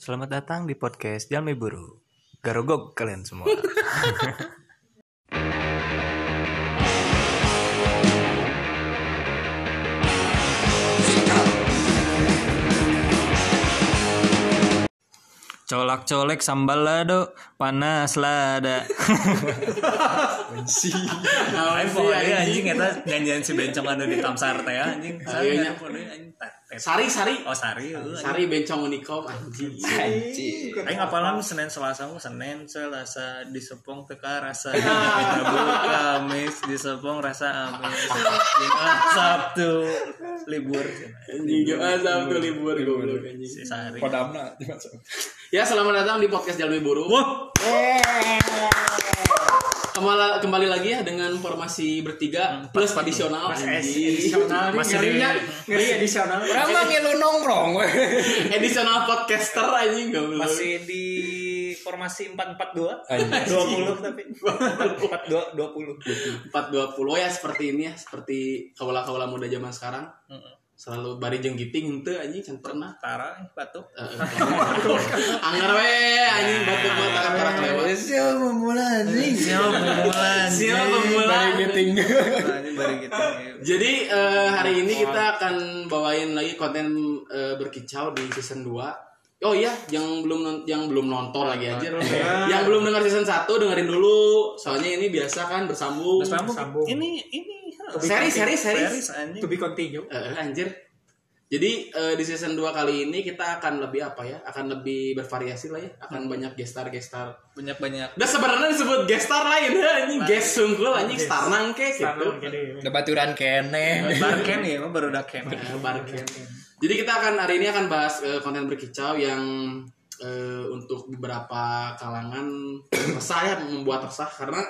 Selamat datang di podcast Jalmi Buru. Garogog kalian semua. Colak colek sambal lado panas lada. Si. Ayo pokoknya anjing kita nyanyian si bencong anu di Tamsar teh anjing. Ayeuna. anjing. Sari sari. Oh sari. Sari bencong unikom anjing. Anjing. Aing ngapalan Senin Selasa. Mah Senin Selasa. Di Sepong teka rasa Rabu Kamis. Di Sepong rasa amis Jumat Sabtu. Libur. Anjing ah Sabtu libur. goblok anjing. Sari. Kodamna Ya selamat datang di podcast Jalmi Buru. Wah Kembali, kembali lagi ya dengan formasi bertiga plus adisional. anjing. masih di ngeri edisional Orang mah ngilu nongkrong. Edisional podcaster anjing goblok. masih di formasi 442 Anjing. 20 tapi 42 20 420 ya seperti ini ya, seperti kaula-kaula muda zaman sekarang. Selalu bari jeung giting henteu anjing can pernah. Tara batuk Eh, Anggar we anjing batuk mah takan tarak lewat. Siapa memulai anjing? siapa pemula Siapa pemula? Bari giting. Jadi eh, hari ini kita akan bawain lagi konten eh, berkicau di season 2 Oh iya, yang belum yang belum nonton lagi aja. yang belum dengar season 1 dengerin dulu. Soalnya ini biasa kan bersambung. Bersambung. Sambung. ini ini Seri, seri, seri. series to be continue Eh, anjir. Jadi eh, di season 2 kali ini kita akan lebih apa ya? Akan lebih bervariasi lah ya. Akan banyak gestar gestar. banyak banyak Udah sebenarnya disebut gestar lain ya anjing. Guest sungkul anjing starnang ke gitu. Debaturan kene. Barken ya baru udah ken Eh, Barken. Jadi kita akan hari ini akan bahas eh, konten berkicau yang eh, untuk beberapa kalangan resah ya membuat resah karena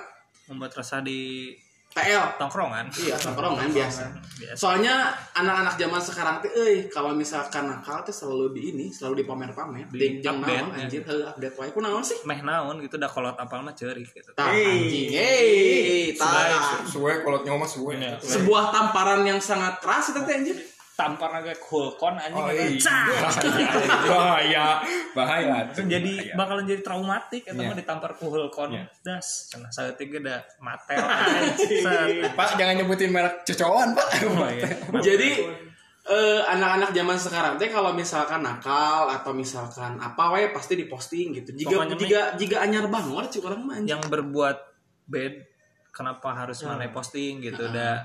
membuat rasa di TL tongkrongan iya tongkrongan biasa. biasa Soalnya anak-anak zaman sekarang tuh euy kalau misalkan nakal tuh selalu di ini, selalu dipamer-pamer. Di Di jeung update, naon ya. anjir, heuh update wae ku naon sih? meh naon gitu udah kolot apal mah ceurik gitu Tah Hey. anjing. Hey, tah. Suwe kalau nyoma suwe. Sebuah tamparan yang sangat keras itu teh anjir. Tampar agak kulkon anjing Oh, gitu. iya. Bahaya. Bahaya. Itu jadi bakalan jadi traumatik eta Iya. mah ditampar ku hulkon Iya. das cenah saeutik ge da matel anjing Pak jangan nyebutin merek cocokan, Pak. Oh, iya. Jadi eh, anak-anak zaman sekarang teh kalau misalkan nakal atau misalkan apa wae pasti diposting gitu. Jika Pokoknya jika jika anyar banget cik orang mah anjing. yang berbuat bad kenapa harus mana posting gitu da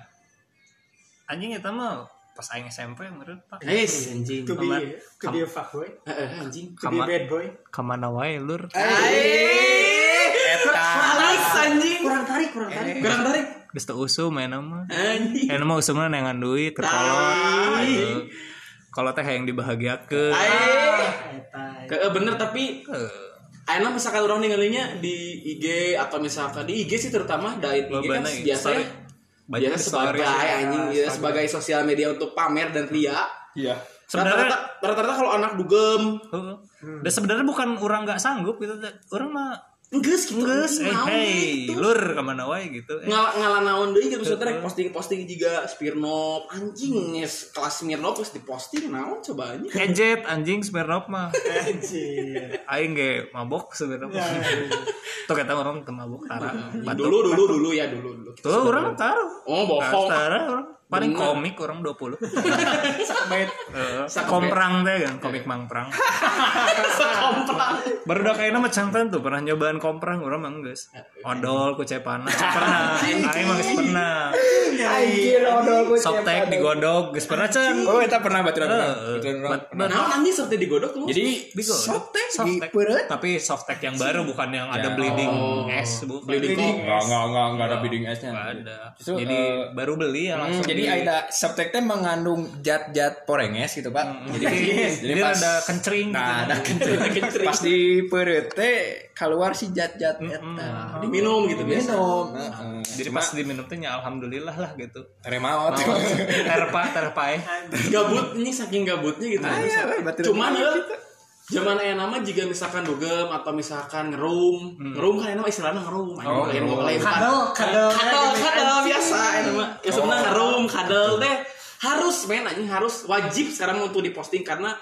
anjing eta mah pas aing SMP menurut pak Eh, anjing. to be to be a fuckboy Heeh, anjing. to be a Kama- bad boy ke mana wae lur Malas anjing. Kurang tarik, kurang tarik. Kurang tarik. geus teu usum eta mah Anjing. Eta mah usumna nengan duit ke kolot gitu. Kalau teh yang dibahagiakeun. Ae. eta Ke- eh, bener tapi Eh, Aina misalkan orang ninggalinya di IG atau misalkan di IG sih terutama dari IG kan ya, biasa ya Banyak story sebagai anjing ya, sebagai sosial media untuk pamer dan ria Iya. Sebenarnya- rata-rata rata-rata kalau anak dugem Heeh. Dan sebenarnya bukan orang nggak sanggup gitu, orang mah enggeus gitu geus eh anjing, naon hey gitu. lur ke mana wae gitu. Eh, ngalah ngalah naon deui gitu maksudnya rek posting-posting juga Spirnov anjing yes, kelas Smirnov terus diposting naon coba anjing Gadget anjing Smirnoff mah. anjir Aing ge mabok Smirnoff. Tuh kata orang teu mabok tara. Dulu dulu dulu ya dulu dulu Tuh orang taruh. oh bohong Tara orang paling Bener. komik orang 20. sakbait Heeh. Sakit. Komprang teh kan komik mangprang. sekomprang Baru udah kayaknya mah cantan tuh pernah nyobaan komprang orang mah geus. Odol ku cepana. Pernah. Aing mah geus pernah. Anjir, odol ku Softtek digodog geus pernah can. Oh, eta pernah baturan. Bet- naon anjing seperti digodok tuh Jadi softtek Softtek. Tapi softtek yang baru bukan yang ada Ya. bleeding es bukan. Bleeding Enggak, enggak, enggak, enggak ada bidding esnya. Nggak ada. Jadi eh, baru beli ya Hmm, langsung. Jadi di- ada subtek teh mengandung zat-zat porenges gitu pak. Jadi, Jadi ada kencring Nah, gitu. ada kencring. Pas di perut teh keluar si zat-zat eta. diminum gitu biasa Minum. Heeh. Jadi pas diminum ya alhamdulillah lah gitu. Remote. Terpa terpa ya. gabut ini saking gabutnya gitu Ah, iya, batu cuman dulu ya gitu. Zaman ayah nama jika misalkan dugem atau misalkan ngerum. Ngerum kan nama istilahnya ngerum. Anjing Oh, lain ngerum. lain kadal kadal kadal kadal biasa ya nama. Ya sebenarnya ngerum kadal teh harus men anjing harus wajib sekarang untuk diposting karena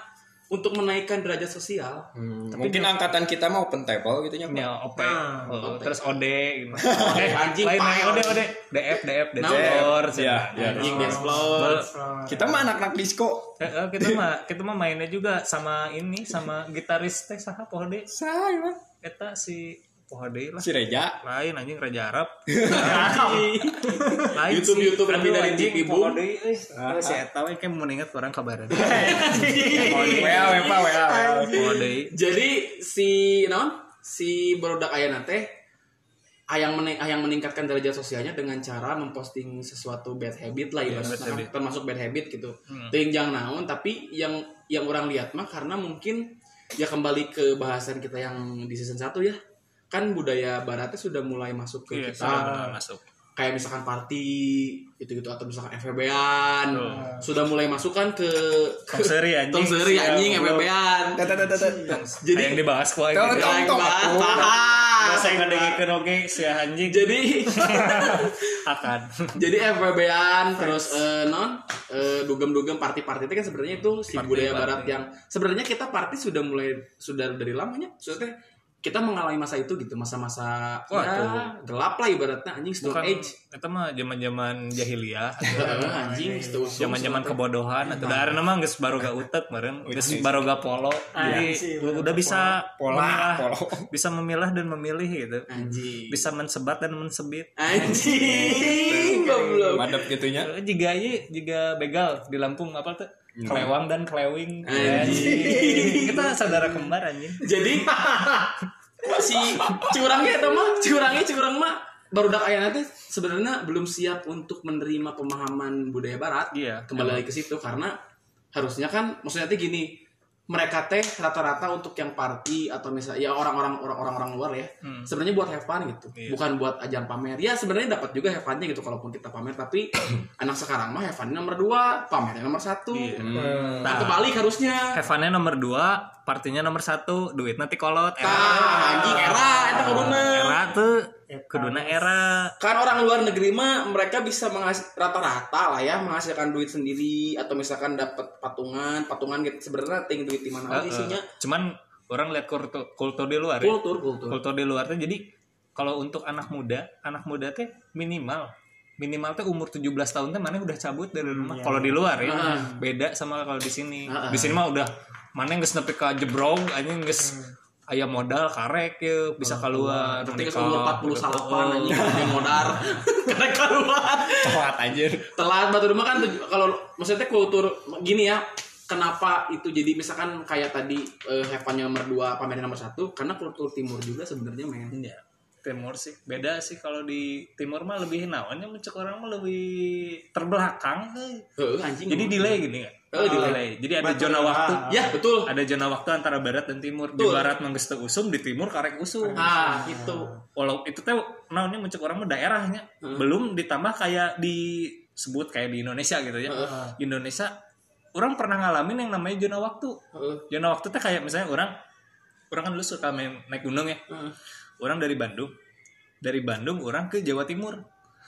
untuk menaikkan derajat sosial. Mungkin angkatan kita mau open table gitu nya. Ya, OP, Nah, Oh, terus OD gitu. Anjing, lain paham. OD OD, DF DF Nah, Dexplor, ya, ya. Anjing explode. Kita mah anak-anak disco. Eh, eh, kita mah kita mah mainnya juga sama ini sama gitaris teh saha. Saya mah. Eta si Pohode lah. Si Reja. Lain anjing Raja Arab. Lain YouTube- si- YouTube lebih dari Jiki euy. Oh, si eta we kayak mau inget orang kabaran. WA, WA, WA. Pohode. Jadi si non si barudak ayana teh ayang mening ayang meningkatkan derajat sosialnya dengan cara memposting sesuatu bad habit lah ya bad habit. termasuk bad habit gitu. Hmm. Ting jang naon tapi yang yang orang lihat mah karena mungkin ya kembali ke bahasan kita yang di season 1 ya. Kan budaya baratnya sudah mulai masuk ke Iya, kita. sudah masuk. kayak misalkan party gitu-gitu atau misalkan FVB-an Tuh. sudah mulai masuk kan ke Tong seri anjing. Tong seri anjing Ya, FVB-an tata. Jadi- yang dibahas tong, Yang tong, bahas, paham. Saya ngadengikeun oge si anjing jadi akan. jadi FVB-an terus eh, non eh, dugem-dugem party-party itu kan sebenarnya itu si Party, budaya party. barat yang sebenarnya kita party sudah mulai sudah dari lamanya maksudnya kita mengalami masa itu gitu masa-masa Wah, ya, gelap lah ibaratnya anjing stone Bukan age itu mah zaman-zaman jahiliyah. Heeh, anjing stone Zaman-zaman kebodohan atau dari nama geus baru gak utek meureun, geus baru gak polo. Jadi sih, udah bisa Pola, memilah, polo. bisa memilah dan memilih gitu. anjing Bisa mensebat dan mensebit. anjing goblok Madep gitunya. Jika ieu jika begal di Lampung apa tuh? Kelewang dan kelewing. Anjing. Kita saudara kembar anjing. jadi si curangnya itu mah curangnya curang mah baru dak ayana teh sebenarnya belum siap untuk menerima pemahaman budaya barat Iya. kembali lagi ke situ karena harusnya kan maksudnya teh gini mereka teh rata-rata untuk yang party atau misalnya ya orang-orang orang-orang luar ya Hmm. sebenarnya buat have fun gitu Iya. bukan buat ajang pamer ya sebenarnya dapat juga have funnya gitu kalaupun kita pamer tapi anak sekarang mah have funnya nomor dua pamernya nomor satu Iya. nah kebalik harusnya Heavennya nomor 2, partinya nomor 1, duit nanti kolot. Tah, anjing era itu kuduna Era tuh kuduna era. kan orang luar negeri mah mereka bisa menghasil rata-rata lah ya menghasilkan duit sendiri atau misalkan dapat patungan patungan gitu sebenarnya ting duit di mana aja Heeh. isinya Cuman orang lihat kultur, kultur di luar ya. kultur kultur Kultur di luar tuh jadi kalau untuk anak muda, anak muda teh minimal minimal tuh umur 17 tahun teh mana udah cabut dari rumah. Kalau di luar ya Heeh. beda sama kalau di sini. Heeh. Di sini mah udah mana geus nepi ka jebrong anjing geus aya modal karek ya bisa keluar Ketika nikah. umur 40 salapan anjing yang modar karena keluar Telat anjir. telat batu rumah kan kalau maksudnya kultur gini ya kenapa itu jadi misalkan kayak tadi eh, Heaven nomor 2 pameran nomor satu karena kultur timur juga sebenarnya men Iya. Timur sih beda sih kalau di timur mah lebih naonnya mencek orang mah lebih terbelakang euy. Heeh, anjing Jadi delay gini kan. Oh, delay. Jadi ada zona waktu. ya betul Ada zona waktu antara barat dan timur. Di Betul. barat mangges teu usum, di timur karek usum. ah gitu Walau itu teh naonnya mencek orang mah daerahnya. Belum ditambah kayak disebut kayak di Indonesia gitu ya. Heeh. Di Indonesia orang pernah ngalamin yang namanya zona waktu. Heeh. Zona waktu teh kayak misalnya orang orang kan dulu suka main naik gunung ya. Heeh. Orang dari Bandung. Dari Bandung orang ke Jawa Timur.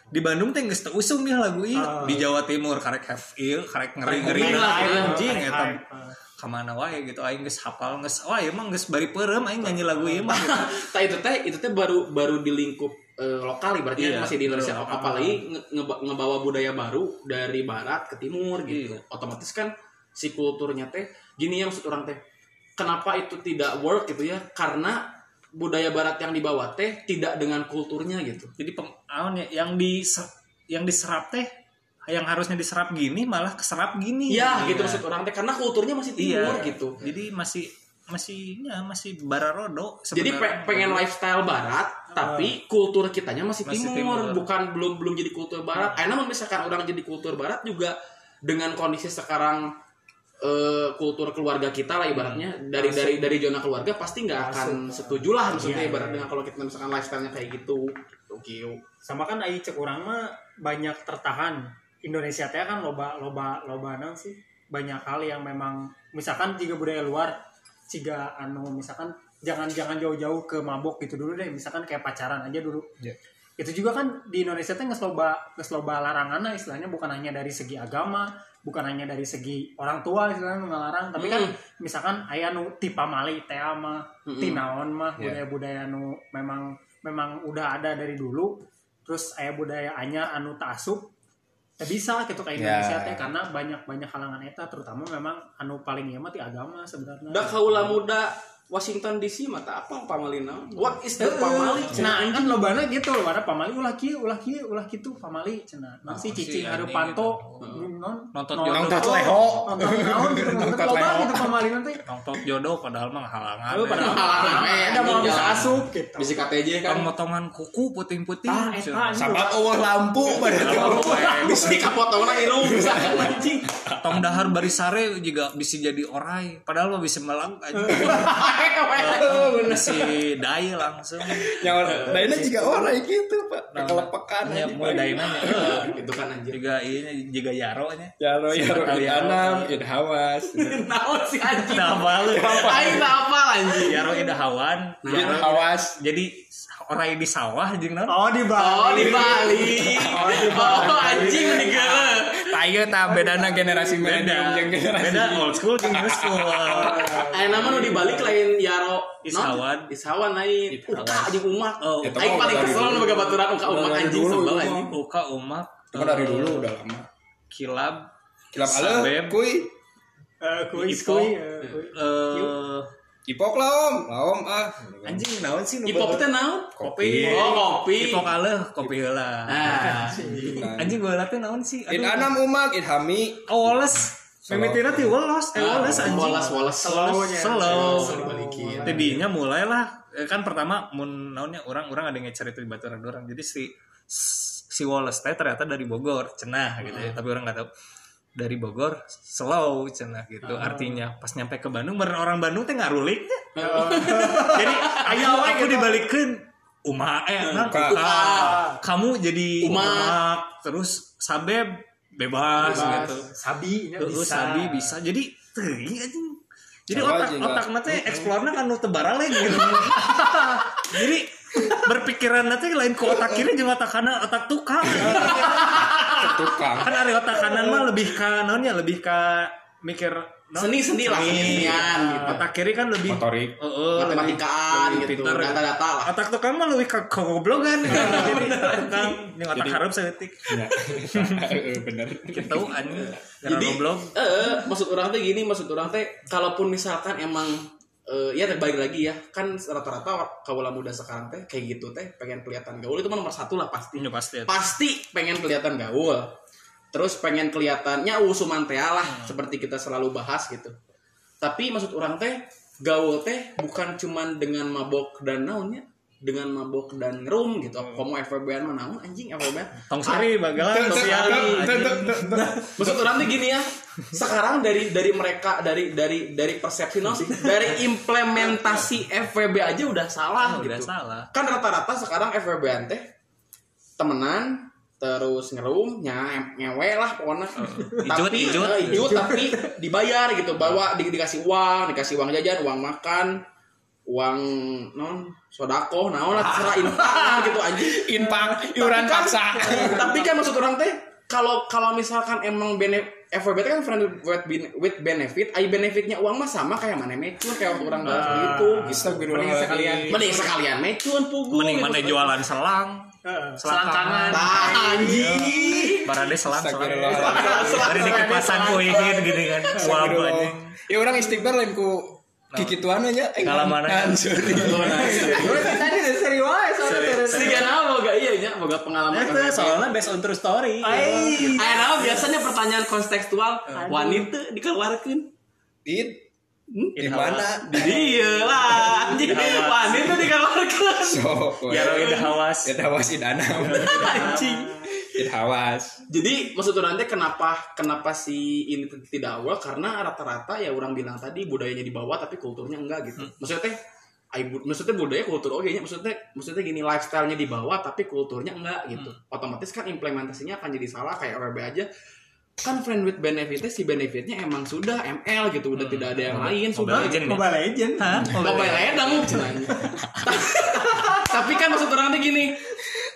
Di Bandung teh geus teu usum ya lagu ieu. Ah. Di Jawa Timur karek have ieu, karek ngeri-ngeri lah, lah ya. anjing eta. ah. Kamana wae gitu aing geus hafal geus wah mah geus bari peureum aing nyanyi lagu ieu mah gitu. Nah itu teh itu teh baru baru di lingkup eh, lokal berarti Iya, masih di Indonesia betul. apalagi nge- ngeba- ngebawa budaya baru dari barat ke timur gitu. Iya. Otomatis kan si kulturnya teh gini ya maksud orang teh. Kenapa itu tidak work gitu ya? Karena budaya barat yang dibawa teh tidak dengan kulturnya gitu. Jadi pem, naon ya, yang di yang diserap teh yang harusnya diserap gini malah keserap gini. Iya gitu Iya. maksud orang teh karena kulturnya masih timur Iya. gitu. Jadi masih masih ya masih bararodo Jadi pe- sebenarnya. pengen lifestyle barat, tapi kultur kitanya masih, Masih timur, timur. bukan belum belum jadi kultur barat. Karena misalkan orang jadi kultur barat juga dengan kondisi sekarang eh, kultur keluarga kita lah ibaratnya dari dari dari zona keluarga pasti nggak akan setuju lah maksudnya Iya, ibarat iya. dengan kalau kita misalkan lifestyle-nya kayak gitu. Tokyo. sama kan ai cek urang mah banyak tertahan Indonesia teh kan loba loba loba naon sih banyak hal yang memang misalkan jika budaya luar jika anu misalkan jangan jangan jauh-jauh ke mabok gitu dulu deh misalkan kayak pacaran aja dulu Iya. Itu juga kan di Indonesia teh nggak loba geus loba larangan istilahnya. Bukan hanya dari segi agama bukan hanya dari segi orang tua istilahnya nu ngalarang tapi kan misalkan aya nu ti pamali teh mah ti naon mah Iya. budaya-budaya nu memang memang udah ada dari dulu. Terus aya budaya anyar anu tak asup tak bisa gitu kayak Ya. Indonesia teh. Karena banyak banyak halangan eta terutama memang anu paling ieu mah ti agama sebenarnya. Da kaula muda Washington DC mata apa pamalina? What is the pamali? Nah, kan lobana gitu, lobana pamali ulah kieu, ulah kieu, ulah kitu pamali cenah. Nah, si Oh, cicing anjing panto gitu. non Nonton Nonton jodoh. leho. nonton naon gitu, nonton leho. gitu pamali nanti. nonton jodoh padahal mah halangan Aduh, padahal Halangan, ada mau anjing, bisa asup gitu. Bisa KTJ kan. potongan kuku puting-puting Ah, Sabat eueuh lampu pada Bisa dikapotongna irung bisa anjing. tong dahar bari sare juga bisa jadi orai padahal mah bisa melang aja bisa dai langsung Yang lainnya juga orang gitu, Pak. Kelepekan ya aja. mulai dai nanya Itu kan anjing. juga ini juga yaro nya Ya ro ya ro Siapa tahu ya, anam, Ro. id hawas. Naon si anjing? nah malu Aing apa anjing. yaro ida hawan Id Yaro- hawas. jadi orai di sawah jeung naon Oh, di Oh Bali. di Bali. Oh anjing meninggal. Tayo ta bedana generasi beda milenium jeung generasi. beda old school jeung new school Ayo nama nu dibalik lain Yaro Isawan. Isawan lain. Uka jeung umak Oh, Aing paling kesel nu baturan uka umak anjing sebel anjing uka umak Itu dari dulu udah lama. kilab Kilap Sabem. ale, kuy. Eh, kuis Ipo. kuis. Ipok lah om, lah om ah. anjing naon sih? Nu Hip hop teh naon? kopi. Oh kopi. Ipok aleh kopi heula. Ah anjing. Gue teh naon sih? Id anam umak, id hami. oh woles. Mimitina ti wolos eh woles anjing. Woles woles. Slow Slow tadinya mulailah eh, kan pertama mun naonnya orang orang ada ngecerita di baturan orang jadi si si Wallace teh ternyata dari Bogor cenah gitu ya. Tapi orang nggak tahu dari Bogor slow cenah gitu. Artinya pas nyampe ke Bandung bener orang Bandung teh ngarulik. Jadi ayo aku dibalikeun Uma eh nah, kamu? Jadi Uma. Terus Sabeb bebas, Bebas. gitu. Sabi nya Terus bisa. Sabi bisa. Jadi teuing anjing jadi otak aja, otak mata eksplornya kan nu tebarale gitu. Jadi berpikiran nanti lain ke otak kiri jeung otak kanan otak tukang Tukang. kan ada otak kanan mah lebih ke naonnya lebih ke mikir naon? Seni-seni lah, seni-senian gitu. otak kiri kan lebih Motorik. Heeh, Matematikaan lebih gitu. Data-data lah otak tukang mah lebih ke kegoblogan jadi tukang yang otak Jadi- harap seetik Ya. Eh, Bener. gitu anjing gara Jadi goblok eh maksud orang teh gini, maksud orang teh kalaupun misalkan emang eh, ya terbalik lagi ya. Kan rata-rata kaula muda sekarang teh kayak gitu teh pengen kelihatan gaul. Itu mah nomor satu lah pasti. Ini pasti. Ya. pasti pengen kelihatan gaul. Terus pengen kelihatannya usuman teh lah seperti kita selalu bahas gitu. Tapi maksud orang teh gaul teh bukan cuman dengan mabok dan naonnya dengan mabok dan ngerum gitu. Kamu FWB mah naon anjing FWB tong sari bagalan tong sari. Maksud orang tuh gini ya. Sekarang dari dari mereka dari dari dari persepsi no sih, dari implementasi FWB aja udah salah udah gitu. salah. Kan rata-rata sekarang FWB teh temenan terus ngerum nya nyewe lah pokoknya. Ijut, tapi ijut. eh, ijut tapi dibayar gitu. Bawa di, dikasih uang dikasih uang jajan uang makan uang non sodako naon lah terserah infak lah gitu anjing Infak, iuran Tapi kan- paksa. tapi kan maksud orang teh kalau kalau misalkan emang benefit FWB kan friend with, with benefit, ay benefitnya uang mah sama kayak mana mecun kayak waktu orang bahas gitu. gitu. Mending sekalian. Mending sekalian mecun pugu. mending mana gitu. jualan selang Heeh, Selangkangan. selangkangan. Tah, anjing. barade selang selang dari di kipasan ku ingin gini kan wah anjing Ya orang istighfar lain ku kikituan aja. Eh, Kalau mana? kan, sorry. Gue tadi dari seri wae soalnya. Sedikit apa boga iya nya boga pengalaman. itu soalnya based on true story Ai. Ayo naon biasanya pertanyaan kontekstual wanita dikeluarkan. Dit, Hmm? di mana? Di dia lah anjing wanita dikeluarkan. So, ya ida hawas Ya hawas id anam. Anjing. Id hawas. Jadi maksud orang teh kenapa kenapa si ini tidak awal karena rata-rata ya orang bilang tadi budayanya di bawah tapi kulturnya enggak gitu. Maksudnya teh maksudnya budaya kultur oke nya maksudnya maksudnya gini lifestyle-nya di bawah tapi kulturnya enggak gitu. Otomatis kan implementasinya akan jadi salah kayak ORB aja kan friend with benefitnya si benefitnya emang sudah ML gitu udah tidak ada yang lain sudah Mobile Legend ya? Mobile Legend. Hah? Mobile Legends cenanya. Tapi kan maksud orang teh gini,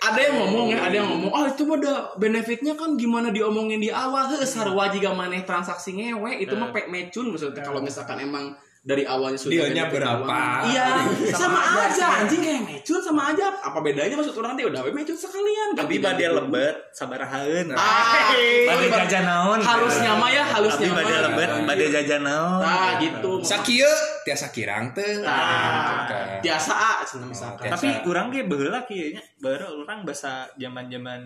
ada yang ngomong ya, ada yang ngomong, ah itu mah ada benefitnya kan gimana diomongin di awal, heh sarua jika maneh transaksi ngewe itu mah pek mecun maksudnya. Kalau misalkan emang dari awalnya sudah Dealnya berapa? Iya, sama, Sama aja, anjing kayak mecun sama aja. Apa bedanya maksud orang dia udah we mecun sekalian. Tapi badai lembet, sabar haeun. Ah, Badai jajan naon. Halusnya mah ya, Tapi halusnya mah. badai lembet, badai jajan naon. Nah, gitu. Sakieu tiasa kirang teh. Nah, biasa ah, cenah misalkan. Biasa. Tapi orang ge baheula kieu nya, baru orang bahasa zaman-zaman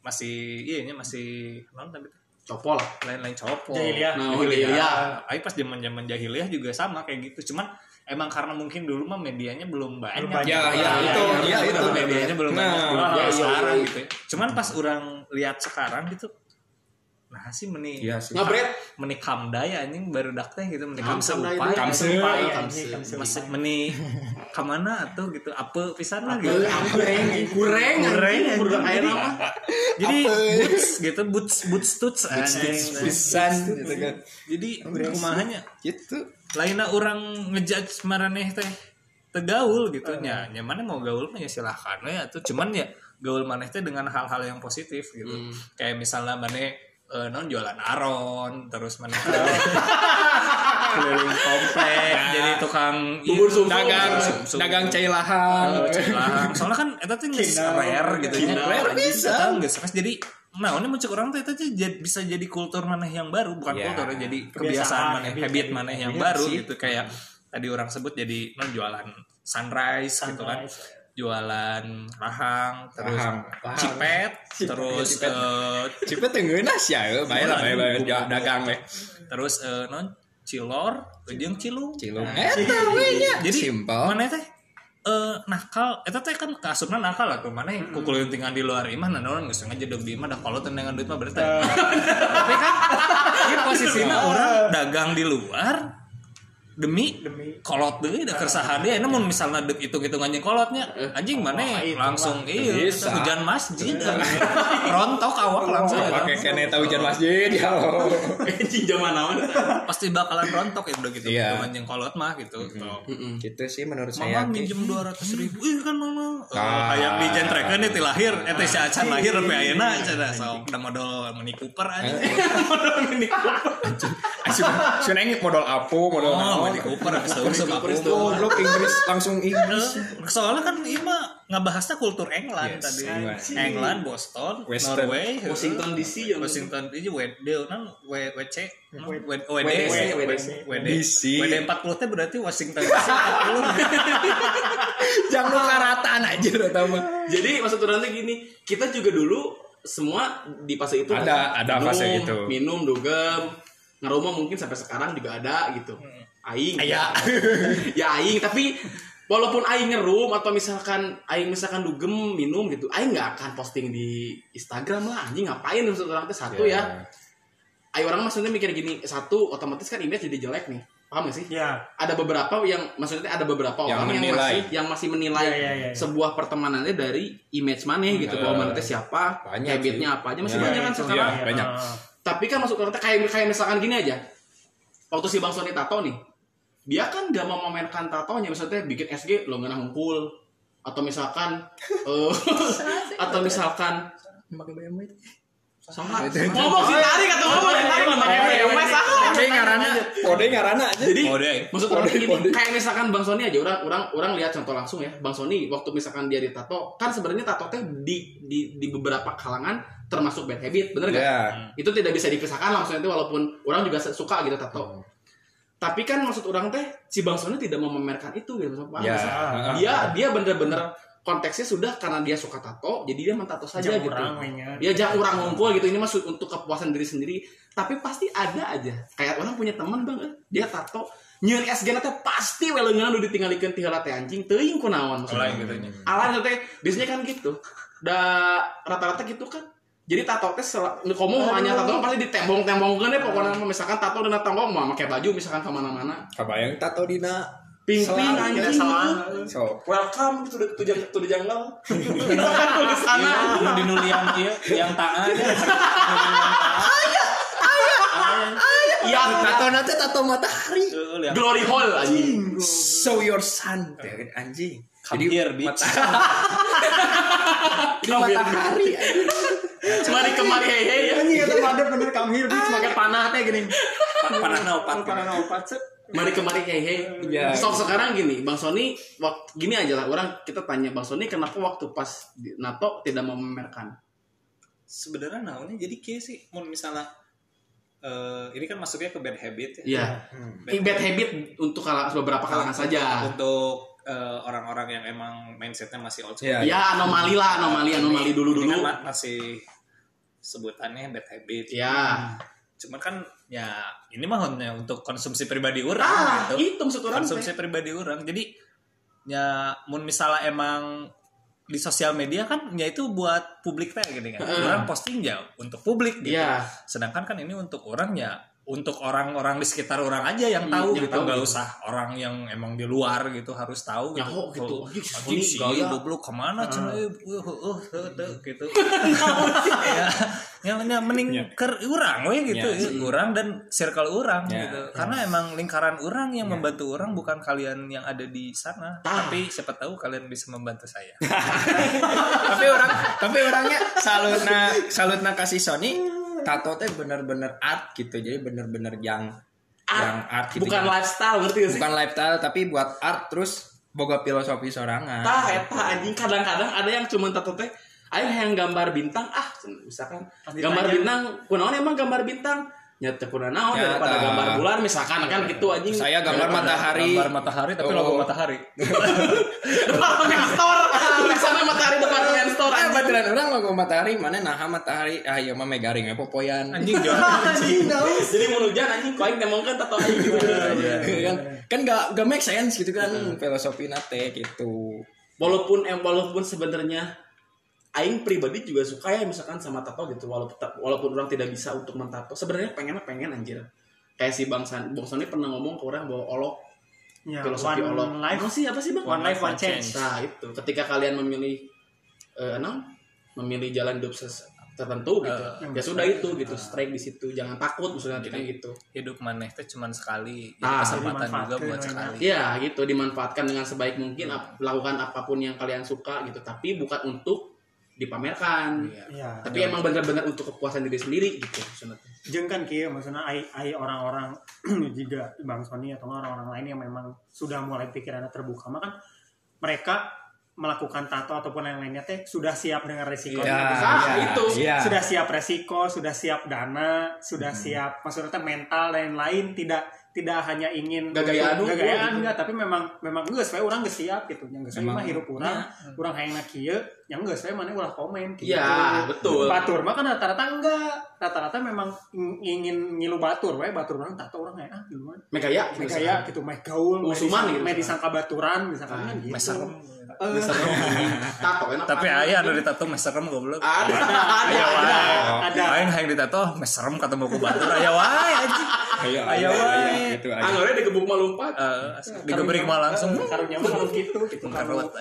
masih iya nya masih non tapi Copol. lain-lain copot. Jahiliyah. Nah, jahiliyah. Ayo pas zaman-zaman jahiliyah juga sama kayak gitu. Cuman emang karena mungkin dulu mah medianya belum banyak. Belum banyak. Ya, ya, Ya, itu, ya, ya, ya, itu. medianya belum Nah, banyak iya, kayak iya, sekarang iya. gitu ya. Cuman pas orang lihat sekarang gitu nah sih meni Iya sih. Ngabret. meni kamdaya anjing baru dak teh gitu meni Nah. Kamse. Kamse. Kamse. masih meni ke mana atau gitu apa pisan lah gitu Kureng, kureng, Kureng, anjing, udah kayak Jadi- boots gitu boots boots tuts anjing. Pisan gitu kan. jadi kumahanya Gitu. lainnya orang ngejudge maraneh teh tegaul gitu nya nya mana mau gaul mah ya silahkan ya tuh cuman ya gaul maneh teh dengan hal-hal yang positif gitu Hmm. kayak misalnya maneh eh, non jualan aron terus maneh keliling komplek jadi tukang Bubur sumsum. Dagang, Sumsum. dagang cai lahang. Eh, celah. soalnya kan itu tuh nggak rare gitu ya. Rare bisa. nggak jadi nah ini muncul orang tuh itu bisa jadi kultur maneh yang baru bukan Ya. kultur jadi Kebiasaan, kebiasaan maneh habit, habit maneh yang Iya baru sih. gitu kayak tadi orang sebut jadi non jualan sunrise, gitu kan Sunrise. Jualan rahang terus Rahang. cipet terus eh, Cipet tenggeun sia ya, bae lah ja- dagang we. terus eh, non cilor jeung cilung. Cilung. Eta we nya. jadi simpel. mana teh? Eh nakal. Eta teh kan kasupna nakal lah tuh. Mana yang kukul tinggal di luar imah nah orang nggak sengaja dong di imah dah kalau tendangan duit mah berarti. Tapi kan ini posisinya orang dagang di luar demi Demi. kolot deh udah kersaha deh namun misalnya dek hitung hitungan yang kolotnya anjing mana itu langsung iya hujan masjid rontok awak langsung Pakai kene tahu hujan masjid ya. Anjing zaman naon. pasti bakalan rontok ya udah gitu Iya. hitungan yang kolot mah gitu Tuh. Gitu sih menurut saya. Mama minjem dua ratus ribu, ih kan mama. Ah. Kayak di jentrekan nih ti lahir, eh teh si acan lahir tapi ayeuna cenah sok da modal Mini Cooper aja. Si neng modal apa, modal Oh. Mini Cooper sok Cooper. Goblok Inggris langsung Inggris. Soalnya kan ieu mah ngabahasnya kultur England Yes, tadi. England, Boston, Western. Norway. Washington DC ya. Washington DC WD nan W- WC WD. WD DC. WD 40 teh berarti Washington DC 40 Jangan lu karataan aja mah. Jadi maksud orang gini, kita juga dulu semua di fase itu Ada- ada minum, fase gitu. Minum, dugem, ngerumah mungkin sampai sekarang juga ada gitu. Aing. Aya. ya aing, tapi walaupun aing ngerum atau misalkan aing misalkan dugem minum gitu, aing nggak akan posting di Instagram lah. Anjing ngapain maksud orang tuh satu ya. Aing orang maksudnya mikir gini, satu otomatis kan image jadi jelek nih. Paham gak sih? Ya. ada beberapa yang maksudnya ada beberapa Yang orang yang menilai. masih yang masih menilai Iya, iya, iya, iya. sebuah pertemanannya dari image mana gitu Iya. bahwa mana teh siapa Banyak habitnya apa aja masih banyak kan sekarang banyak. Tapi kan orang teh kayak kayak misalkan gini aja. Waktu si bang Sony tato nih dia kan gak mau memamerkan tatonya. Maksudnya bikin SG lo nggak ngumpul atau misalkan eh, atau misalkan Salah ngomong sih tadi kata ngomong sih tadi pakai BMW salah Kode ngarana, kode ngarana aja. jadi deh. maksud Kode, kode. kayak misalkan bang Sony aja orang orang orang lihat contoh langsung ya. Bang Sony waktu misalkan dia ditato kan sebenarnya tato teh di di di beberapa kalangan termasuk bad habit bener gak? Ya. itu tidak bisa dipisahkan langsung itu walaupun orang juga suka gitu tato. Tapi kan maksud orang teh si bang Sony tidak mau memamerkan itu gitu. Ya. nggak sih? dia dia bener-bener konteksnya sudah karena dia suka tato jadi dia mentato saja Jangan gitu. orang ya jangan orang ngumpul gitu. Ini masuk untuk kepuasan diri sendiri. Tapi pasti ada aja. Kayak orang punya teman bang eh, dia tato. Nyeun SG teh pasti welengan udah ditinggalikeun ti heula teh anjing teuing kunaon maksudnya. Gitu nya. alay teh biasanya kan gitu. Da rata-rata gitu kan. Jadi tato teh komo hanya tato pasti ditembong-tembongkeun deh. Pokoknya mah. misalkan tato dan tembong mah pakai baju misalkan ke mana-mana. Kabayang tato dina ping-ping anjing selang. so welcome to the to the, to the jungle tulisanna Nu di nulian kieu yang taat. iya tato nanti tato matahari. Glory hole anjing Show your sun, anjing. Come here, bitch. Di matahari. Mari kemari hei ya. Ini kata bener kamu here bitch pakai panah teh gini. Panah opat. Panah opat. Mari kemari hei hei. Ya. Stop sekarang gini, Bang Sony, wak- gini aja lah. Orang kita tanya Bang Sony kenapa waktu pas di NATO tidak mau memamerkan? Sebenarnya naonnya jadi kayak sih mau misalnya eh ini kan masuknya ke bad habit ya. Iya. Ini bad habit untuk kala, beberapa kalangan saja. Untuk eh, orang-orang yang emang mindsetnya masih old school. Iya. Ya anomali lah, anomali anomali dulu Ini dulu. kan ma- masih sebutannya bad habit. Ya. Cuman kan ya ini mah hanya untuk konsumsi pribadi orang Ah, gitu. itu maksud orang. Konsumsi teh. pribadi orang. Jadi ya mun misalnya emang di sosial media kan ya itu buat publik teh gini kan. Orang posting ya untuk publik gitu. Iya. Sedangkan kan ini untuk orang ya untuk orang-orang di sekitar orang aja yang Hmm, tahu yang gitu tahu nggak gitu. usah orang yang emang di luar gitu harus tahu gitu. Nyaho gitu. Oh, Anjing, sih gaya. goblok ke mana uh, uh, uh, uh, gitu. ya, yang yang mending ke urang we gitu ya. Urang dan circle urang Ya, gitu. Karena emang lingkaran urang yang membantu orang bukan kalian yang ada di sana. Ah. Tapi siapa tahu kalian bisa membantu saya. tapi orang tapi orangnya salutna salutna kasih Sony tato teh bener-bener art gitu jadi bener-bener yang yang art gitu Bukan lifestyle ngerti sih? bukan lifestyle tapi buat art terus boga filosofi sorangan Tah eta anjing kadang-kadang ada yang cuma tato teh aing yang gambar bintang ah misalkan. Pasti gambar tanya. bintang kunaon emang gambar bintang? Nyata kunaon naon Ya, daripada gambar bulan misalkan kan gitu anjing. Saya gambar matahari. Gambar matahari tapi Oh. logo matahari. departemen store. Tulisannya matahari departemen store Ah, anjing. baturan orang logo matahari mana nah matahari? Ah iya mah megaring ya popoyan. Anjing jangan. jadi mau hujan anjing kau yang ngomong kan tato aing gitu. kan kan gak gak make sense gitu kan filosofi nate gitu. Walaupun em walaupun sebenarnya aing pribadi juga suka ya misalkan sama tato gitu walaupun walaupun orang tidak bisa untuk mentato. Sebenarnya pengen pengen anjir. Kayak si bang San bang Sony pernah ngomong ke orang bahwa olok Ya, filosofi one olok. life, apa sih apa sih bang? One life, one change. nah itu. Ketika kalian memilih eh enam memilih jalan hidup tertentu gitu Eh, ya sudah itu gitu strike di situ. Jangan takut maksudnya kayak gitu. hidup maneh teh cuman sekali. Jadi Ah, kesempatan juga buat ya. sekali. Ya gitu. Dimanfaatkan dengan sebaik mungkin ap- lakukan apa pun yang kalian suka gitu. Tapi bukan untuk dipamerkan Iya. Ya. tapi emang benar-benar untuk kepuasan diri sendiri gitu maksudnya. Jeung kan kieu maksudnya ai, ai orang-orang juga Bang Sony atau orang-orang lain yang memang sudah mulai pikirannya terbuka mah kan mereka melakukan tato ataupun yang lainnya teh sudah siap dengan resikonya. Ya, Ah, ya, itu. iya. Sudah siap resiko, sudah siap dana, sudah siap maksudnya mental dan lain tidak tidak hanya ingin Gagayaan gagayaan gitu. enggak tapi memang memang geus we urang geus siap gitu yang geus mah hirup urang urang hayang na kieu yang geus we mana ulah komen gitu. Iya, betul. Batur mah kan rata-rata enggak. Rata-rata memang ing- ingin ngilu batur we, batur orang tato orang kayak ah duluan. Megaya Meh gaya gitu, meh gaul, Musuman disangka- gitu. meh disangka baturan misalkan kan gitu. Meserem. Eh, tato enak tapi ayah anu ditato meserem goblok ada ada, ada, wae. ada. Aing hayang ditato meserem ketemu ku batur aya wae anjing. Ayo, Aya wae. gitu aja. anggarnya digebuk malumpat Eh, digebrik mah langsung. karunya mah gitu gitu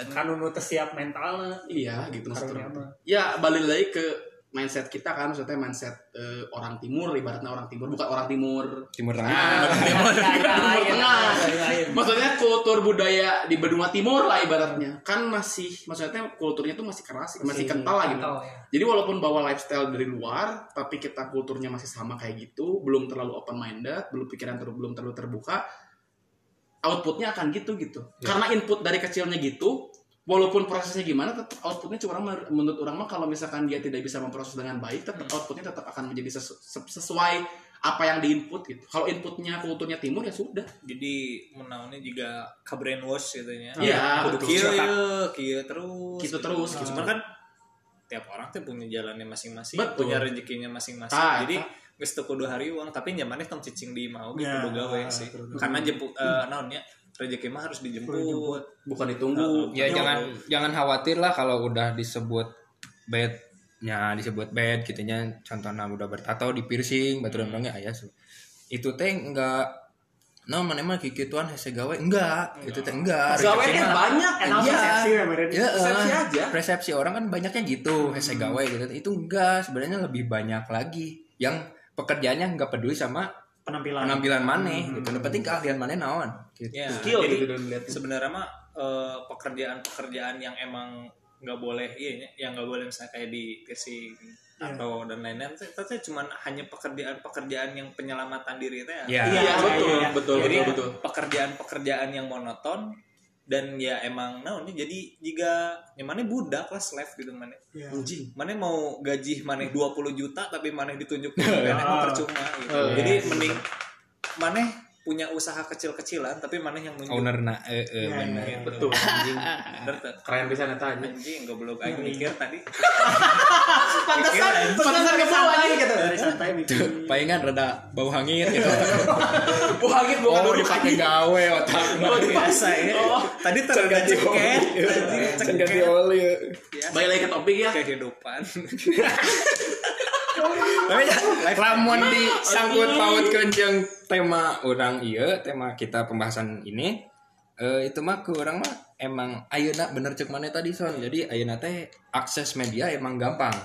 kanu nu siap mentalna. iya gitu maksudnya ya balik lagi ke mindset kita kan maksudnya mindset eh, orang timur ibaratnya orang timur bukan orang timur. Timur tengah. Ah, Timur. Tengah. maksudnya kultur budaya di benua timur lah ibaratnya. Kan masih maksudnya kulturnya tuh masih keras masih, kental lah gitu. kental, ya. jadi walaupun bawa lifestyle dari luar tapi kita kulturnya masih sama kayak gitu belum terlalu open minded belum pikiran ter belum terlalu terbuka outputnya akan gitu gitu. Karena input dari kecilnya gitu walaupun prosesnya gimana tetap outputnya cuma orang menurut orang mah kalau misalkan dia tidak bisa memproses dengan baik tetap outputnya tetap akan menjadi sesu- se- sesuai apa yang diinput gitu kalau inputnya kulturnya timur ya sudah Jadi menaunnya juga ke brainwash gitu nya. Iya, kudu kieu kieu terus. Gitu terus, gitu. Cuman kan tiap orang tuh punya jalannya masing-masing, punya rezekinya masing-masing. Jadi geus teu kudu hari uang, tapi nyamannya tong cicing di mau gitu Ya, kudu gawe sih. Karena jemput eh naonnya rezeki mah harus dijemput. bukan ditunggu ya jangan jangan khawatir lah kalau udah disebut bednya disebut bed gitu nya contohnya udah bertato di piercing batu Hmm. orangnya ayah su- itu teh enggak no mana mah kikituan hese gawe enggak itu teh enggak gawe kan banyak Enak Iya. persepsi ya bener. Ya, Persepsi aja. Persepsi orang kan banyaknya gitu, hese gawe gitu. Itu enggak, sebenarnya lebih banyak lagi yang pekerjaannya enggak peduli sama penampilan penampilan maneh gitu nu penting keahlian maneh naon gitu Ya, Skill jadi gitu sebenarnya mah eh, pekerjaan-pekerjaan yang emang nggak boleh iya yang nggak boleh misalnya kayak di piercing Iya. atau dan lain-lain tuh cuman hanya pekerjaan-pekerjaan yang penyelamatan diri itu ya. ya Iya, Iya, betul, iya, iya. betul, Jadi betul, betul. pekerjaan-pekerjaan yang monoton dan ya emang nah ini jadi jika ya mana budak lah slave gitu mana Iya. Anjing. mana mau gaji mana 20 juta tapi mana ditunjuk PNS mah percuma gitu. Oh, jadi iya. mending mana punya usaha kecil-kecilan tapi mana yang nunjuk owner na eh eh bener. iya, iya. Betul, anjing. Bener. Keren bisa neta anjing. anjing goblok. Aing mikir tadi. Pantesan, pantesan ke bawah anjing gitu. dari santai bikin palingan rada bau hangit gitu. Buah angin bukan oh dipakai gawe otak. Biasa ya? Tadi tergantung cengket Can ganti cengket oli. Balik lagi ke topik ya. kehidupan. ya lamun disangkut pautkeun jeung tema orang iya tema kita pembahasan ini. Eh, itu mah ke orang mah emang ayeuna bener cek mana tadi son? Jadi ayeuna teh akses media emang gampang.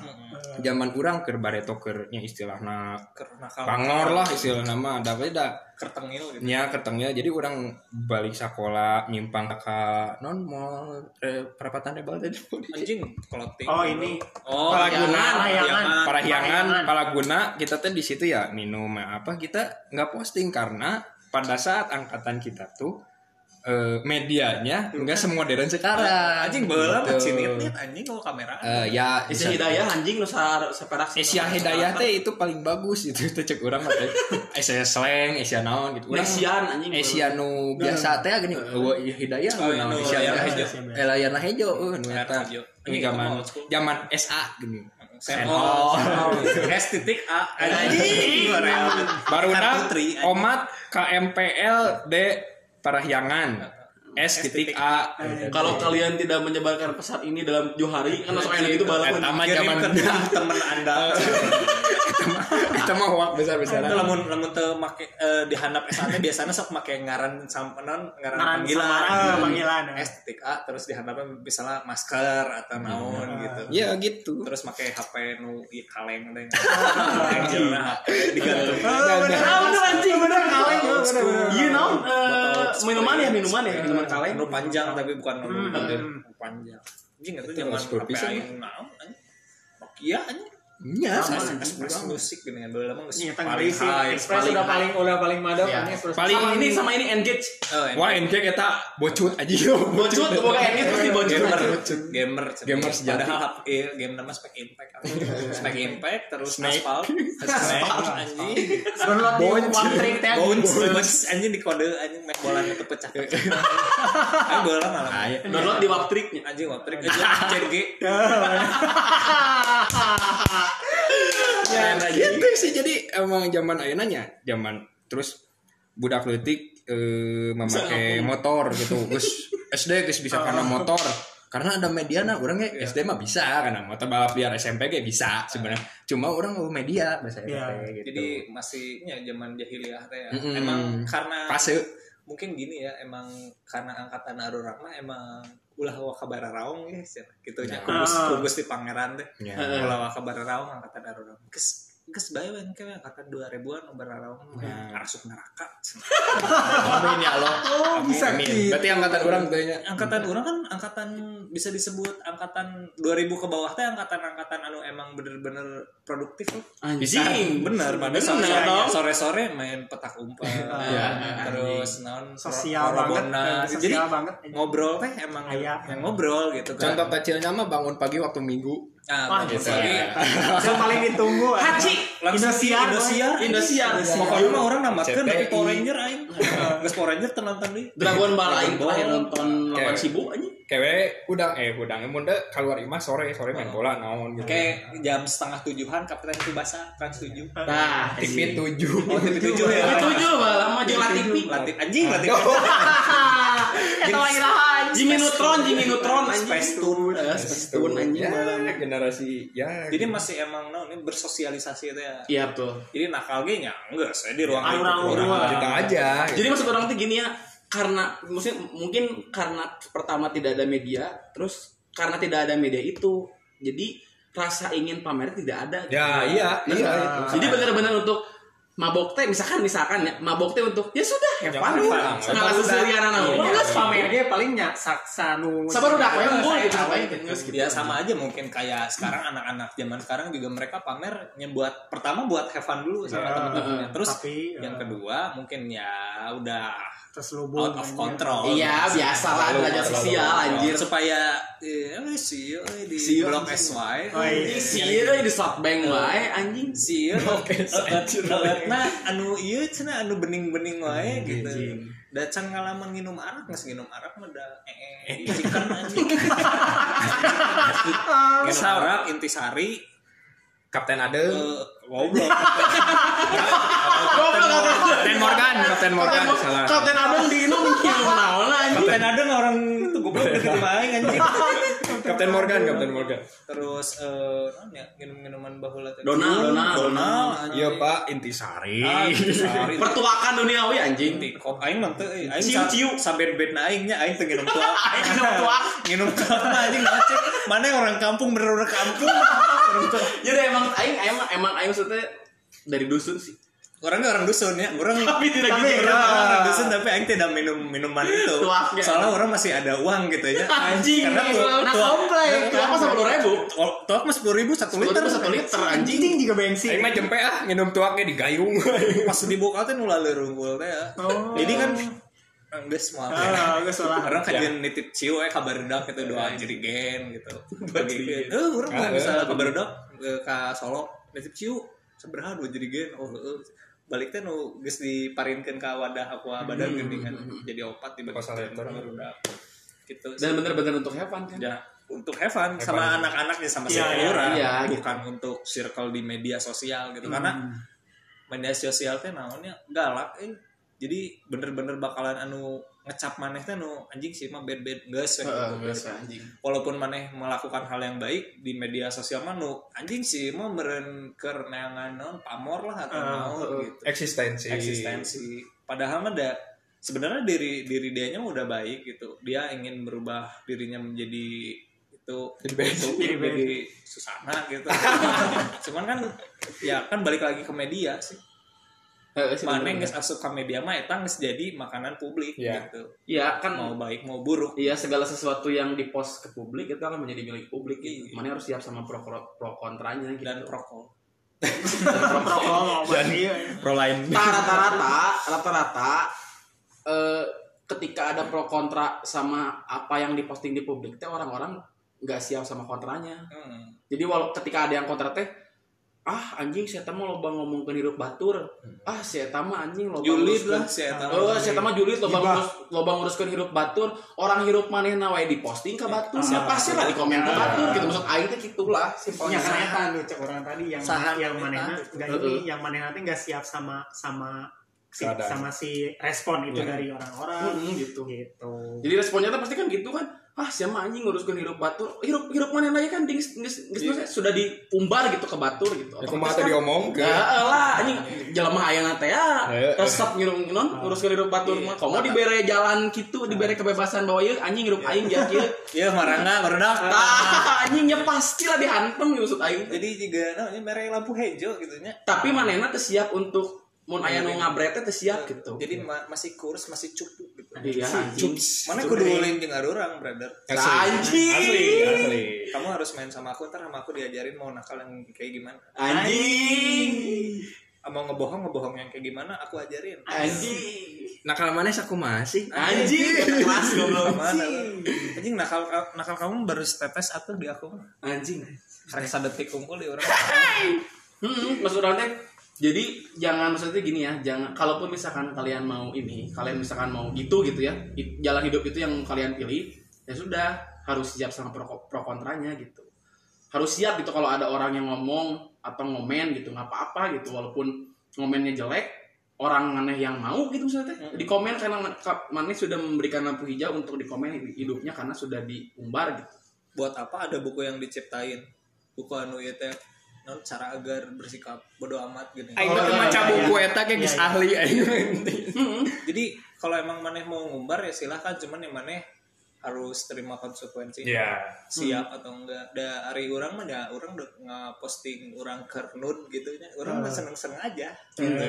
Zaman orang keur bareto keur nya istilahna karena kalau bangor lah istilahna mah da beda kertengil gitu. Nya ketengnya jadi orang balik sekolah nyimpang ke non mall eh, perapatan ebal tadi? Anjing clothing oh ini. Oh Palaguna, Parahiangan. Parahiangan, Parahiangan. Palaguna, kita tuh di situ ya minum apa kita nggak posting karena pada saat angkatan kita tuh eh, medianya nggak semodern sekarang. anjing bola Gitu. kecinit nih anjing kalau kamera Eh, ya Isi hidayah anjing sa seperak. Asia Hidayah teh itu paling bagus itu teh cek urang mah teh. Asia slang, Asia naon gitu. Urang Asian anjing. Asia nu biasa teh gini, eueuh Hidayah Oh, naon hejo. Eh layarna hejo eueuh nu eta. Ini zaman zaman SA gini. Senol S titik A anjing Baru. Omat KMPL D Parahyangan S titik A. Kalau kalian tidak menyebarkan pesan ini dalam Johari kan masuk aja itu mah kirim zaman ke temen anda. Kita mah hoak besar-besaran. Itu lamun lamun teu make eh, di handap S nya biasanya sok make ngaran sampenan ngaran panggilan. samaran, panggilan, ya. S titik A terus di handapnya misalnya masker atau naon gitu. Ya gitu. Terus make HP nu ieu kaleng teh kaleng nah, digantung. Ah, bener anjing bener kaleng. Iya naon eh, minuman ya minuman ya minuman kaleng. nu panjang tapi bukan nu nu panjang. Anjing itu zaman HP aing naon anjing? Nokia anjing Iya Sama Express musik dengan bola mah geus Ini tang paling high Express paling udah paling udah paling madok Iya. Express. Paling Sama ini sama ini engage. Oh, Wah NK kita bocut aja. Yo Bocot bukan engage pasti bocot. gamer. gamer Gamer sejati. padahal HP eh, game nama spek impact. Spek impact terus Snake. aspal snake. Anjing. Download one trick bounce. Bounce anjing di kode anjing main bola itu pecah ayo bola malam Download di Waptriknya. anjing waptrik aja CG Ya gitu sih jadi emang zaman ayeuna nya zaman terus budak leutik eh, memakai motor gitu. Terus SD geus bisa karena motor. Karena ada media nah orangnya SD mah bisa karena motor. Balap liar SMP kayak bisa sebenarnya. Cuma orang mau media bahasa Iya. SMP gitu. Jadi masih ya zaman jahiliyah teh ya. Mm-mm. emang karena fase. mungkin gini ya emang karena angkatan Arurang mah emang ulah wakabara raung ya gitu nya Nah. kubus kubus di pangeran teh Ya. ulah wakabara raung angkatan Arurang geus we engke we angkatan 2000-an ubara raung Ya. ngarasuk neraka. Amin ya Allah. Oh, bisa Amin. gitu. Berarti angkatan orang tuh nya. angkatan orang kan angkatan bisa disebut angkatan 2000 ke bawah teh angkatan-angkatan anu emang bener-bener produktif loh Anjing. bener pada Bener sore dong. sore sore main petak umpet Iya. terus naon Sosial banget, sosial jadi banget. ngobrol teh emang yang ngobrol gitu kan Contoh kecilnya mah bangun pagi waktu Minggu. Ah, Wah, gitu. Jadi, Yang paling ditunggu. Haci. langsung Indosiar, Indosiar Indosiar. pokoknya mah orang nambahkan CPI. tapi Power Ranger aing geus Power Ranger teu nonton deui Dragon Ball aing terakhir nonton lawan Sibu anjing. Kewe udang eh udang mun deh keluar imah sore sore main bola naon gitu. kayak jam setengah tujuhan Kapten Tsubasa trans tujuh Nah, TV 7. oh TV tujuh ya Itu juga malah mah jeung Latifi. Latih anjing latih Eta lagi rahan. Jimmy Neutron, Jimmy Neutron anjing. Space Tune. Eh, Space Tune anjing. Ya, generasi ya. jadi masih emang no, ini bersosialisasi itu ya Iya betul. jadi nakal ge nya enggak saya di ruang Orang lingkup dua. orang. kita aja. Jadi maksud orang tuh gini ya, karena maksudnya mungkin karena pertama tidak ada media, terus karena tidak ada media itu, jadi rasa ingin pamer tidak ada. Ya, iya, Nah, iya. itu. Jadi benar-benar untuk mabok teh misalkan misalkan ya mabok teh untuk ya sudah have fun. fun. lah ngalah seselianan naon Iya, geus pamer ge palingnya saksa nu sabar udah kowe unggul gitu Apa gitu. geus gitu ya sama aja mungkin kayak sekarang anak-anak zaman sekarang juga mereka pamer buat pertama buat have fun dulu sama Ya, teman-temannya. Terus tapi, yang eh, kedua mungkin ya udah terselubung out of control. Iya biasa lah derajat sosial anjir. supaya eh see you eh, di See you, blok anjing. SY Oh, iya. si ieu di softbank wae anjing. see you nah anu iya cina anu bening-bening wae gitu. Dan can ngalaman minum arak nggak minum arak mah da eh eh chicken anjing. Minum arak intisari Kapten Ade. Eh, goblok. Goblok Kapten Morgan Kapten Morgan salah. Kapten Adang diinum minum naon anjing Kapten nggak orang itu goblok gitu main anjing Kapten Morgan Kapten Morgan. Terus eh non ya minum minuman bahula tadi. Donal, Donal, Donal iya Pak. Intisari. Ah, intisari. Pertuakan duniawi anjing. Kop aing mah teu aing Ciu, sa- ciu. saben bed na aing nya aing teu nginum tuak Aing nginum tuak. nginum tuak mah anjing ngocek mana orang kampung bener-bener kampung? Nginum tuak. jadi emang aing emang emang aing maksudnya dari dusun sih orangnya orang dusun ya orang Tapi tidak tapi gitu. orang, orang dusun tapi aing tidak minum minuman itu Tuaknya. soalnya orang masih ada uang gitu ya Anjing, karena tuak anak tuak komplek. Tuak mah 10.000. Oh, tuak mah sepuluh ribu satu liter Liter satu liter anjing. anjing juga bensin Aing mah jempe ah nginum tuaknya di gayung pas dibuka teh nu laleur unggul teh ya. Oh. Jadi kan enggak semua. ah geus lah Orang kajian nitip ciu eh kabar dak gitu doa jerigen gitu. Bagi eh urang mah Ah, bisa kabar dak ke Solo nitip ciu sabaraha dua jerigen. Oh heeh. Balik teh nu geus diparinkeun ka wadah aqua badan geuning kan jadi opat di Pasal letter. barudak. Gitu. Dan bener-bener untuk have fun kan. ya untuk have fun sama anak-anaknya sama Iya, sekolah iya, gitu. bukan untuk circle di media sosial gitu karena media sosial teh naonnya galak eh jadi bener-bener bakalan anu ngecap maneh teh nu anjing sih mah bad bad geus gitu. we, anjing. walaupun maneh melakukan hal yang baik di media sosial mah nu anjing sih mah meren keur neangan pamor lah atau Ah, naon gitu. Eksistensi. Eksistensi. Padahal mah da sebenarnya diri diri dia nya udah baik gitu. Dia ingin merubah dirinya menjadi itu Jadi Jadi susana gitu. Cuman kan ya kan balik lagi ke media sih, mana bener-bener. nggak asup ke media mah geus jadi makanan publik Iya. gitu Iya kan mau baik mau buruk Iya segala sesuatu yang dipost ke publik itu akan menjadi milik publik gitu. Iya. Mana harus siap sama pro pro, pro kontranya gitu. dan prokol protokol obat iya pro lain rata-rata rata-rata eh, ketika ada pro kontra sama apa yang diposting di publik teh orang-orang nggak siap sama kontranya. hmm. Jadi walau ketika ada yang kontra teh ah anjing saya mah loba ngomong ke hirup batur. Ah saya mah anjing loba julid lah si eta Oh, saya mah julid loba ngurus loba nguruskeun hirup batur, orang hirup manehna wae diposting ke batur. Ya pasti lah di komen ke batur gitu. Maksud aing teh gitulah simpelnya. Ya kan eta nu cek orang tadi yang Sahan yang manehna enggak ini yang manehna teh enggak siap sama sama si, sama si respon itu Iya. dari orang-orang gitu. gitu. Jadi responnya tuh pasti kan gitu kan. Ah, siapa anjing nguruskeun hirup batur. Hirup hirup mana lagi kan geus geus geus maksudnya sudah diumbar gitu ke batur gitu. ya kumaha teh diomong ke Ya lah anjing jelema ayeuna teh ya resep ngirum non nguruskeun hirup batur mah. Komo dibere jalan gitu, dibere kebebasan bahwa ieu anjing hirup aing jah kieu. ya marangga barudak Tah anjing ya pastilah dihantem maksud aing. jadi juga namanya merek lampu hijau gitu nya Tapi manehna teh siap untuk mun aya nu ngabrete teh siap gitu. jadi ma- masih kurs masih cukup gitu Iya anjing. mana kudu ulin jeung arurang brother Anjing. asli asli kamu harus main sama aku ntar sama aku diajarin mau nakal yang kayak gimana Anjing. Ah, mau ngebohong ngebohong yang kayak gimana aku ajarin Anjing. nakal mana aku masih Anjing. Kelas goblok. Mana, anjing nakal nakal kamu baru setetes atau di aku Anjing. karek sadetik kumpul di orang Hmm, maksud orang teh jadi jangan maksudnya gini ya, jangan kalaupun misalkan kalian mau ini, kalian misalkan mau gitu gitu ya, jalan hidup itu yang kalian pilih, ya sudah harus siap sama pro, pro kontranya gitu. Harus siap gitu kalau ada orang yang ngomong atau ngomen gitu, nggak apa-apa gitu, walaupun ngomennya jelek, orang maneh yang mau gitu misalnya teh, di komen karena ma- ka- maneh sudah memberikan lampu hijau untuk di komen hidupnya karena sudah diumbar gitu. buat apa ada buku yang diciptain buku anu teh non cara agar bersikap bodoh amat gini. Aing Oh, teh iya, maca buku eta ge geus Iya, iya. ahli aing Hmm. jadi kalau emang maneh mau ngumbar ya silahkan. Cuman yang maneh harus terima konsekuensi. Iya. siap atau enggak. Da hari orang mah ya orang udah nge-posting orang ke nude gitu ya orang mah seneng-seneng aja. Gitu.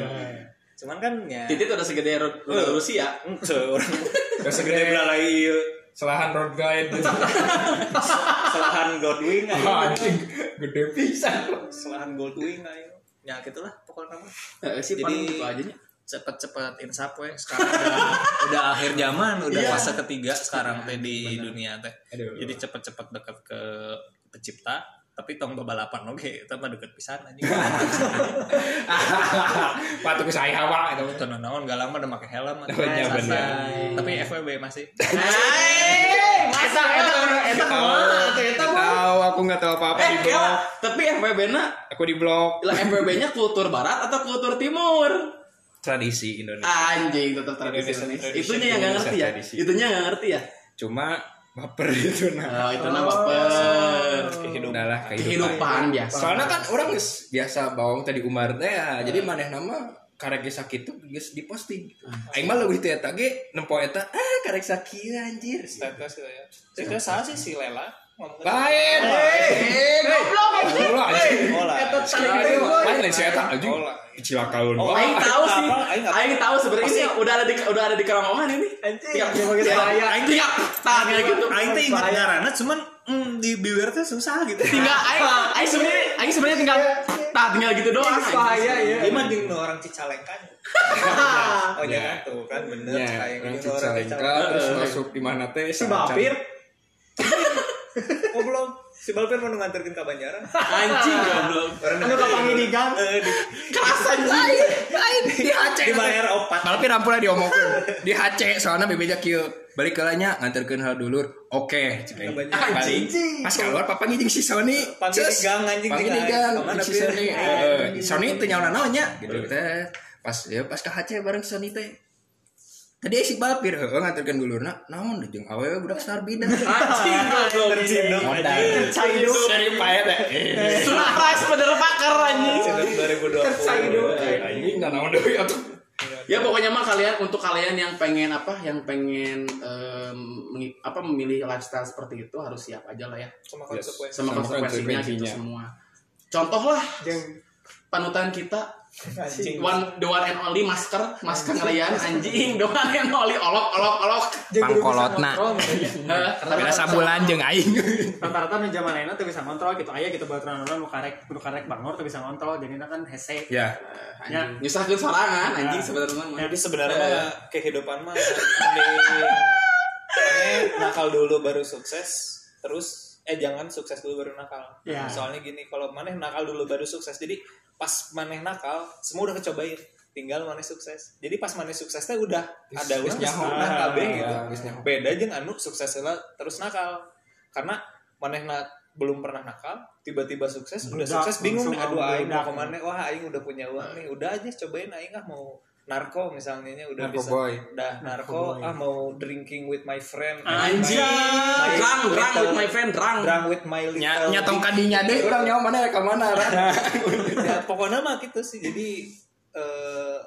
cuman kan ya titit udah segede Ru- Rusia. Orang udah segede belalai Selahan road guide. selahan Goldwing aja. Anjing, gede pisan. selahan Goldwing aja. Ya gitulah pokoknya mah. Eh, sih Jadi- gitu aja cepet-cepet insap we sekarang udah, udah akhir zaman udah fase ketiga sekarang teh di dunia teh. Jadi cepet-cepet deket ke pencipta tapi tong balapan oke tapi deket pisan aja Patuh ke saya pak itu. itu naon gak lama udah pakai helm bener. tapi FWB masih Eh, masa atuh eta mah? Tahu aku nggak tahu apa apa Eh, di blog. tapi FWB na Aku di blog. lah FWB-nya kultur barat atau kultur timur? Tradisi Indonesia. Anjing tetap tradisi Indonesia. tradisi Itunya yang nggak ngerti ya. Itunya nggak ngerti ya. Cuma baper itu nah. Oh, itu nama baper. kehidupan Udah lah Kehidupan biasa. Soalnya kan orang biasa bawang tadi Umar teh ya. Jadi maneh nama karek sakit tuh geus diposting. Aing mah leuwih teh eta ge nempo eta ah karek sakit anjir. status gitu ya itu salah sih si Lela Lain. Eh, goblok anjing. Olah. Lain lain si eta anjing. Cilakaun. Oh, Aing tahu sih. Aing tahu sebenarnya ini udah ada di udah ada di kerongkongan ini. Anjing. Aing tiap tak kayak gitu. Aing teh ingat ngaranna cuman mm, di beware teh susah gitu Tinggal Aing Aing sebenarnya Aing sebenarnya tinggal tak tinggal gitu doang. bahaya ya Dia mah nu orang Cicalengka. oh jangan tuh kan bener Ya, Aing orang Cicalengka terus masuk di mana teh si Bapir Oh belum. Si Balpir mau nganterin ke Banjaran. Anjing goblok. anu kapangi di gang Eh, di, Keras anjing. lain di HC. dibayar opat. Tapi rampura diomongkeun. Di HC soalnya bebeja kieu. Balik ke lanya nganterkeun hal dulur. Oke, cek. Anjing. Pas keluar papa ngijing si Sony. Panggil di gang, anjing, Panggil di di gang. gang. Si? Sony. Eh, Sony teu nyaona naonnya gitu teh. Pas ya pas ke HC bareng Sony teh. Tadi si Bapir heeh nganterkeun dulurna. Naon deui jeung awewe budak Starbida. Anjing goblok. Modal. Terciduk. Dari pae teh. Eh. Surprise motherfucker anjing. Terciduk 2020. Terciduk. Anjing enggak naon deui atuh. Ya pokoknya mah kalian untuk kalian yang pengen apa, yang pengen mengi- apa memilih lifestyle seperti itu harus siap aja lah ya Sama konsekuensi. sama konsekuensinya gitu konsekuensinya. semua. Contoh lah yang panutan kita Anjing. one the one and only masker masker kalian anjing the one and only olok olok olok Pangkolotna. Hah? Beda sabulan jeung aing. rata-rata nu zaman enak tuh bisa ngontrol gitu aya gitu baturan nu karek nu karek bangor tuh bisa ngontrol jadi kan hese Ya. Ya. nyusahkeun sorangan anjing sebenarnya. Jadi sebenarnya mah kehidupan mah nakal dulu baru sukses terus eh jangan sukses dulu baru nakal. Ya. Soalnya gini kalau maneh nakal dulu baru sukses. Jadi pas maneh nakal semua udah kecobain tinggal maneh sukses. Jadi pas maneh sukses teh udah ada wis nyaho. nyaho kabeh Ah, gitu. Beda jeung anu sukses heula terus nakal. Karena maneh na belum pernah nakal, tiba-tiba sukses, udah Meledak, sukses bingung nih, aduh aing mau ke mana? Wah aing udah punya uang nih, udah aja cobain aing ah mau narko misalnya nya udah Narko bisa boy. udah narko boy. ah mau drinking with my friend. Drang my drang with my friend drang. Drang with my little Nya nyatong kadinya deh orang nyawa mana ya ke mana ya, pokoknya mah gitu sih. Jadi eh,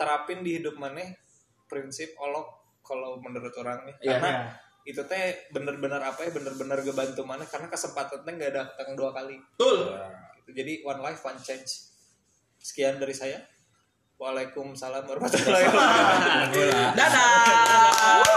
terapin di hidup maneh prinsip olok kalau menurut orang nih. Iya, karena iya. itu teh bener-bener apa ya bener-bener ngebantu mana karena kesempatan teh nggak datang dua kali. Betul. Gitu. jadi one life one change. Sekian dari saya Waalaikumsalam warahmatullahi wabarakatuh. Dadah